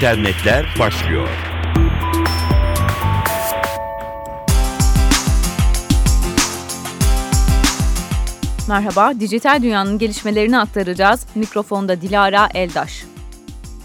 internetler başlıyor. Merhaba, dijital dünyanın gelişmelerini aktaracağız. Mikrofonda Dilara Eldaş.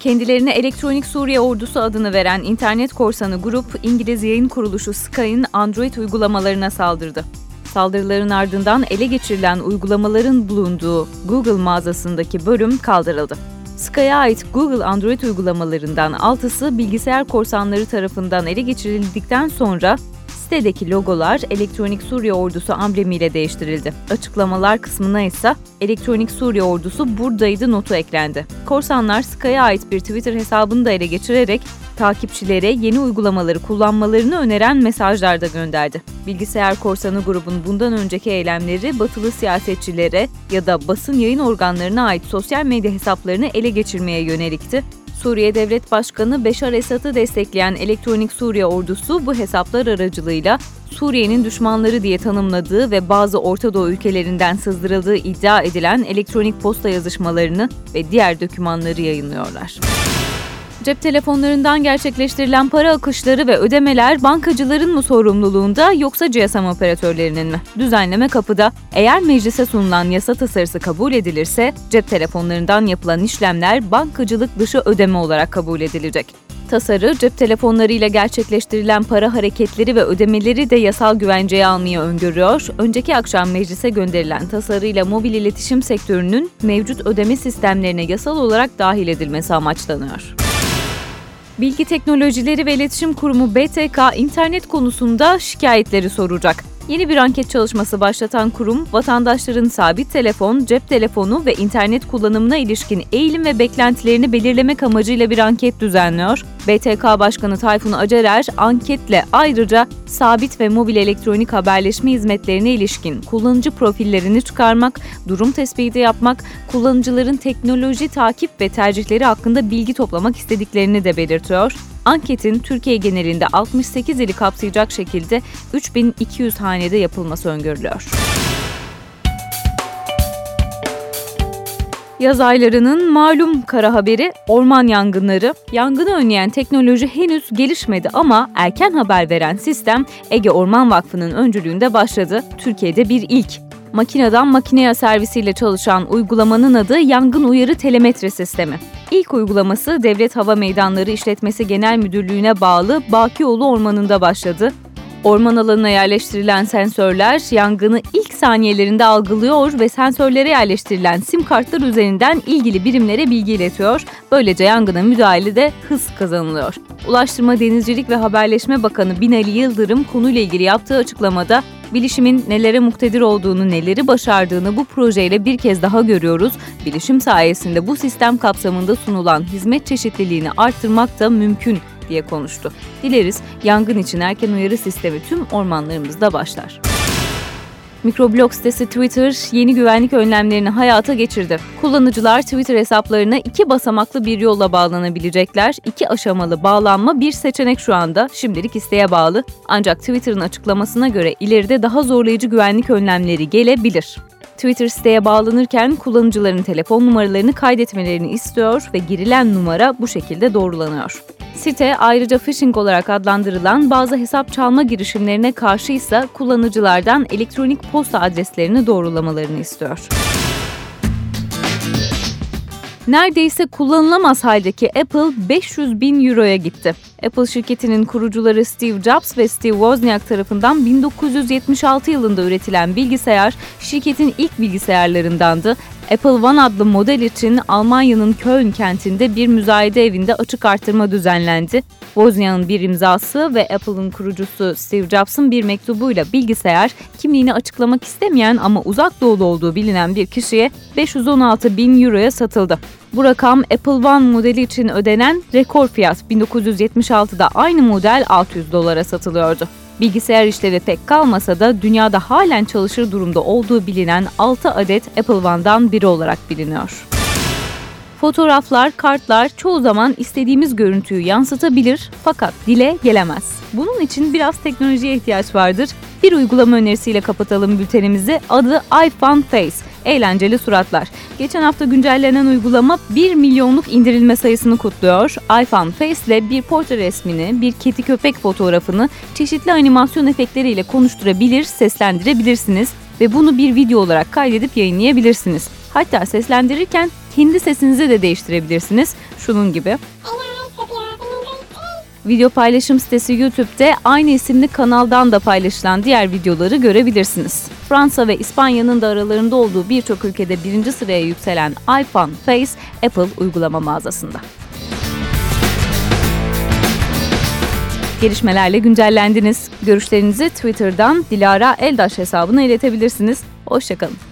Kendilerine Elektronik Suriye Ordusu adını veren internet korsanı grup, İngiliz yayın kuruluşu Sky'ın Android uygulamalarına saldırdı. Saldırıların ardından ele geçirilen uygulamaların bulunduğu Google mağazasındaki bölüm kaldırıldı. Sky'a ait Google Android uygulamalarından 6'sı bilgisayar korsanları tarafından ele geçirildikten sonra sitedeki logolar Elektronik Suriye Ordusu amblemiyle değiştirildi. Açıklamalar kısmına ise Elektronik Suriye Ordusu buradaydı notu eklendi. Korsanlar Sky'a ait bir Twitter hesabını da ele geçirerek takipçilere yeni uygulamaları kullanmalarını öneren mesajlar da gönderdi. Bilgisayar korsanı grubun bundan önceki eylemleri batılı siyasetçilere ya da basın yayın organlarına ait sosyal medya hesaplarını ele geçirmeye yönelikti. Suriye Devlet Başkanı Beşar Esad'ı destekleyen Elektronik Suriye Ordusu bu hesaplar aracılığıyla Suriye'nin düşmanları diye tanımladığı ve bazı Orta Doğu ülkelerinden sızdırıldığı iddia edilen elektronik posta yazışmalarını ve diğer dokümanları yayınlıyorlar. Cep telefonlarından gerçekleştirilen para akışları ve ödemeler bankacıların mı sorumluluğunda yoksa GSM operatörlerinin mi? Düzenleme kapıda. Eğer meclise sunulan yasa tasarısı kabul edilirse cep telefonlarından yapılan işlemler bankacılık dışı ödeme olarak kabul edilecek. Tasarı, cep telefonlarıyla gerçekleştirilen para hareketleri ve ödemeleri de yasal güvenceye almayı öngörüyor. Önceki akşam meclise gönderilen tasarıyla mobil iletişim sektörünün mevcut ödeme sistemlerine yasal olarak dahil edilmesi amaçlanıyor. Bilgi Teknolojileri ve İletişim Kurumu BTK internet konusunda şikayetleri soracak. Yeni bir anket çalışması başlatan kurum, vatandaşların sabit telefon, cep telefonu ve internet kullanımına ilişkin eğilim ve beklentilerini belirlemek amacıyla bir anket düzenliyor. BTK Başkanı Tayfun Acerer, anketle ayrıca sabit ve mobil elektronik haberleşme hizmetlerine ilişkin kullanıcı profillerini çıkarmak, durum tespiti yapmak, kullanıcıların teknoloji takip ve tercihleri hakkında bilgi toplamak istediklerini de belirtiyor. Anketin Türkiye genelinde 68 ili kapsayacak şekilde 3200 hanede yapılması öngörülüyor. Yaz aylarının malum kara haberi orman yangınları. Yangını önleyen teknoloji henüz gelişmedi ama erken haber veren sistem Ege Orman Vakfı'nın öncülüğünde başladı. Türkiye'de bir ilk. Makineden makineye servisiyle çalışan uygulamanın adı Yangın Uyarı Telemetre Sistemi. İlk uygulaması Devlet Hava Meydanları İşletmesi Genel Müdürlüğü'ne bağlı Bakioğlu Ormanı'nda başladı. Orman alanına yerleştirilen sensörler yangını ilk saniyelerinde algılıyor ve sensörlere yerleştirilen sim kartlar üzerinden ilgili birimlere bilgi iletiyor. Böylece yangına müdahalede hız kazanılıyor. Ulaştırma Denizcilik ve Haberleşme Bakanı Binali Yıldırım konuyla ilgili yaptığı açıklamada bilişimin nelere muktedir olduğunu, neleri başardığını bu projeyle bir kez daha görüyoruz. Bilişim sayesinde bu sistem kapsamında sunulan hizmet çeşitliliğini arttırmak da mümkün diye konuştu. Dileriz yangın için erken uyarı sistemi tüm ormanlarımızda başlar. Mikroblog sitesi Twitter yeni güvenlik önlemlerini hayata geçirdi. Kullanıcılar Twitter hesaplarına iki basamaklı bir yolla bağlanabilecekler. İki aşamalı bağlanma bir seçenek şu anda. Şimdilik isteğe bağlı. Ancak Twitter'ın açıklamasına göre ileride daha zorlayıcı güvenlik önlemleri gelebilir. Twitter siteye bağlanırken kullanıcıların telefon numaralarını kaydetmelerini istiyor ve girilen numara bu şekilde doğrulanıyor. Site ayrıca phishing olarak adlandırılan bazı hesap çalma girişimlerine karşı ise kullanıcılardan elektronik posta adreslerini doğrulamalarını istiyor. Neredeyse kullanılamaz haldeki Apple 500 bin euroya gitti. Apple şirketinin kurucuları Steve Jobs ve Steve Wozniak tarafından 1976 yılında üretilen bilgisayar şirketin ilk bilgisayarlarındandı Apple One adlı model için Almanya'nın Köln kentinde bir müzayede evinde açık artırma düzenlendi. Wozniak'ın bir imzası ve Apple'ın kurucusu Steve Jobs'ın bir mektubuyla bilgisayar kimliğini açıklamak istemeyen ama uzak doğulu olduğu bilinen bir kişiye 516 bin euroya satıldı. Bu rakam Apple One modeli için ödenen rekor fiyat 1976'da aynı model 600 dolara satılıyordu. Bilgisayar işlevi pek kalmasa da dünyada halen çalışır durumda olduğu bilinen 6 adet Apple One'dan biri olarak biliniyor. Fotoğraflar, kartlar çoğu zaman istediğimiz görüntüyü yansıtabilir fakat dile gelemez. Bunun için biraz teknolojiye ihtiyaç vardır. Bir uygulama önerisiyle kapatalım bültenimizi. Adı iPhone Face. eğlenceli suratlar. Geçen hafta güncellenen uygulama 1 milyonluk indirilme sayısını kutluyor. iPhone Face ile bir portre resmini, bir kedi köpek fotoğrafını çeşitli animasyon efektleriyle konuşturabilir, seslendirebilirsiniz ve bunu bir video olarak kaydedip yayınlayabilirsiniz. Hatta seslendirirken kendi sesinizi de değiştirebilirsiniz. Şunun gibi. Video paylaşım sitesi YouTube'de aynı isimli kanaldan da paylaşılan diğer videoları görebilirsiniz. Fransa ve İspanya'nın da aralarında olduğu birçok ülkede birinci sıraya yükselen iPhone Face Apple uygulama mağazasında. Gelişmelerle güncellendiniz. Görüşlerinizi Twitter'dan Dilara Eldaş hesabına iletebilirsiniz. Hoşçakalın.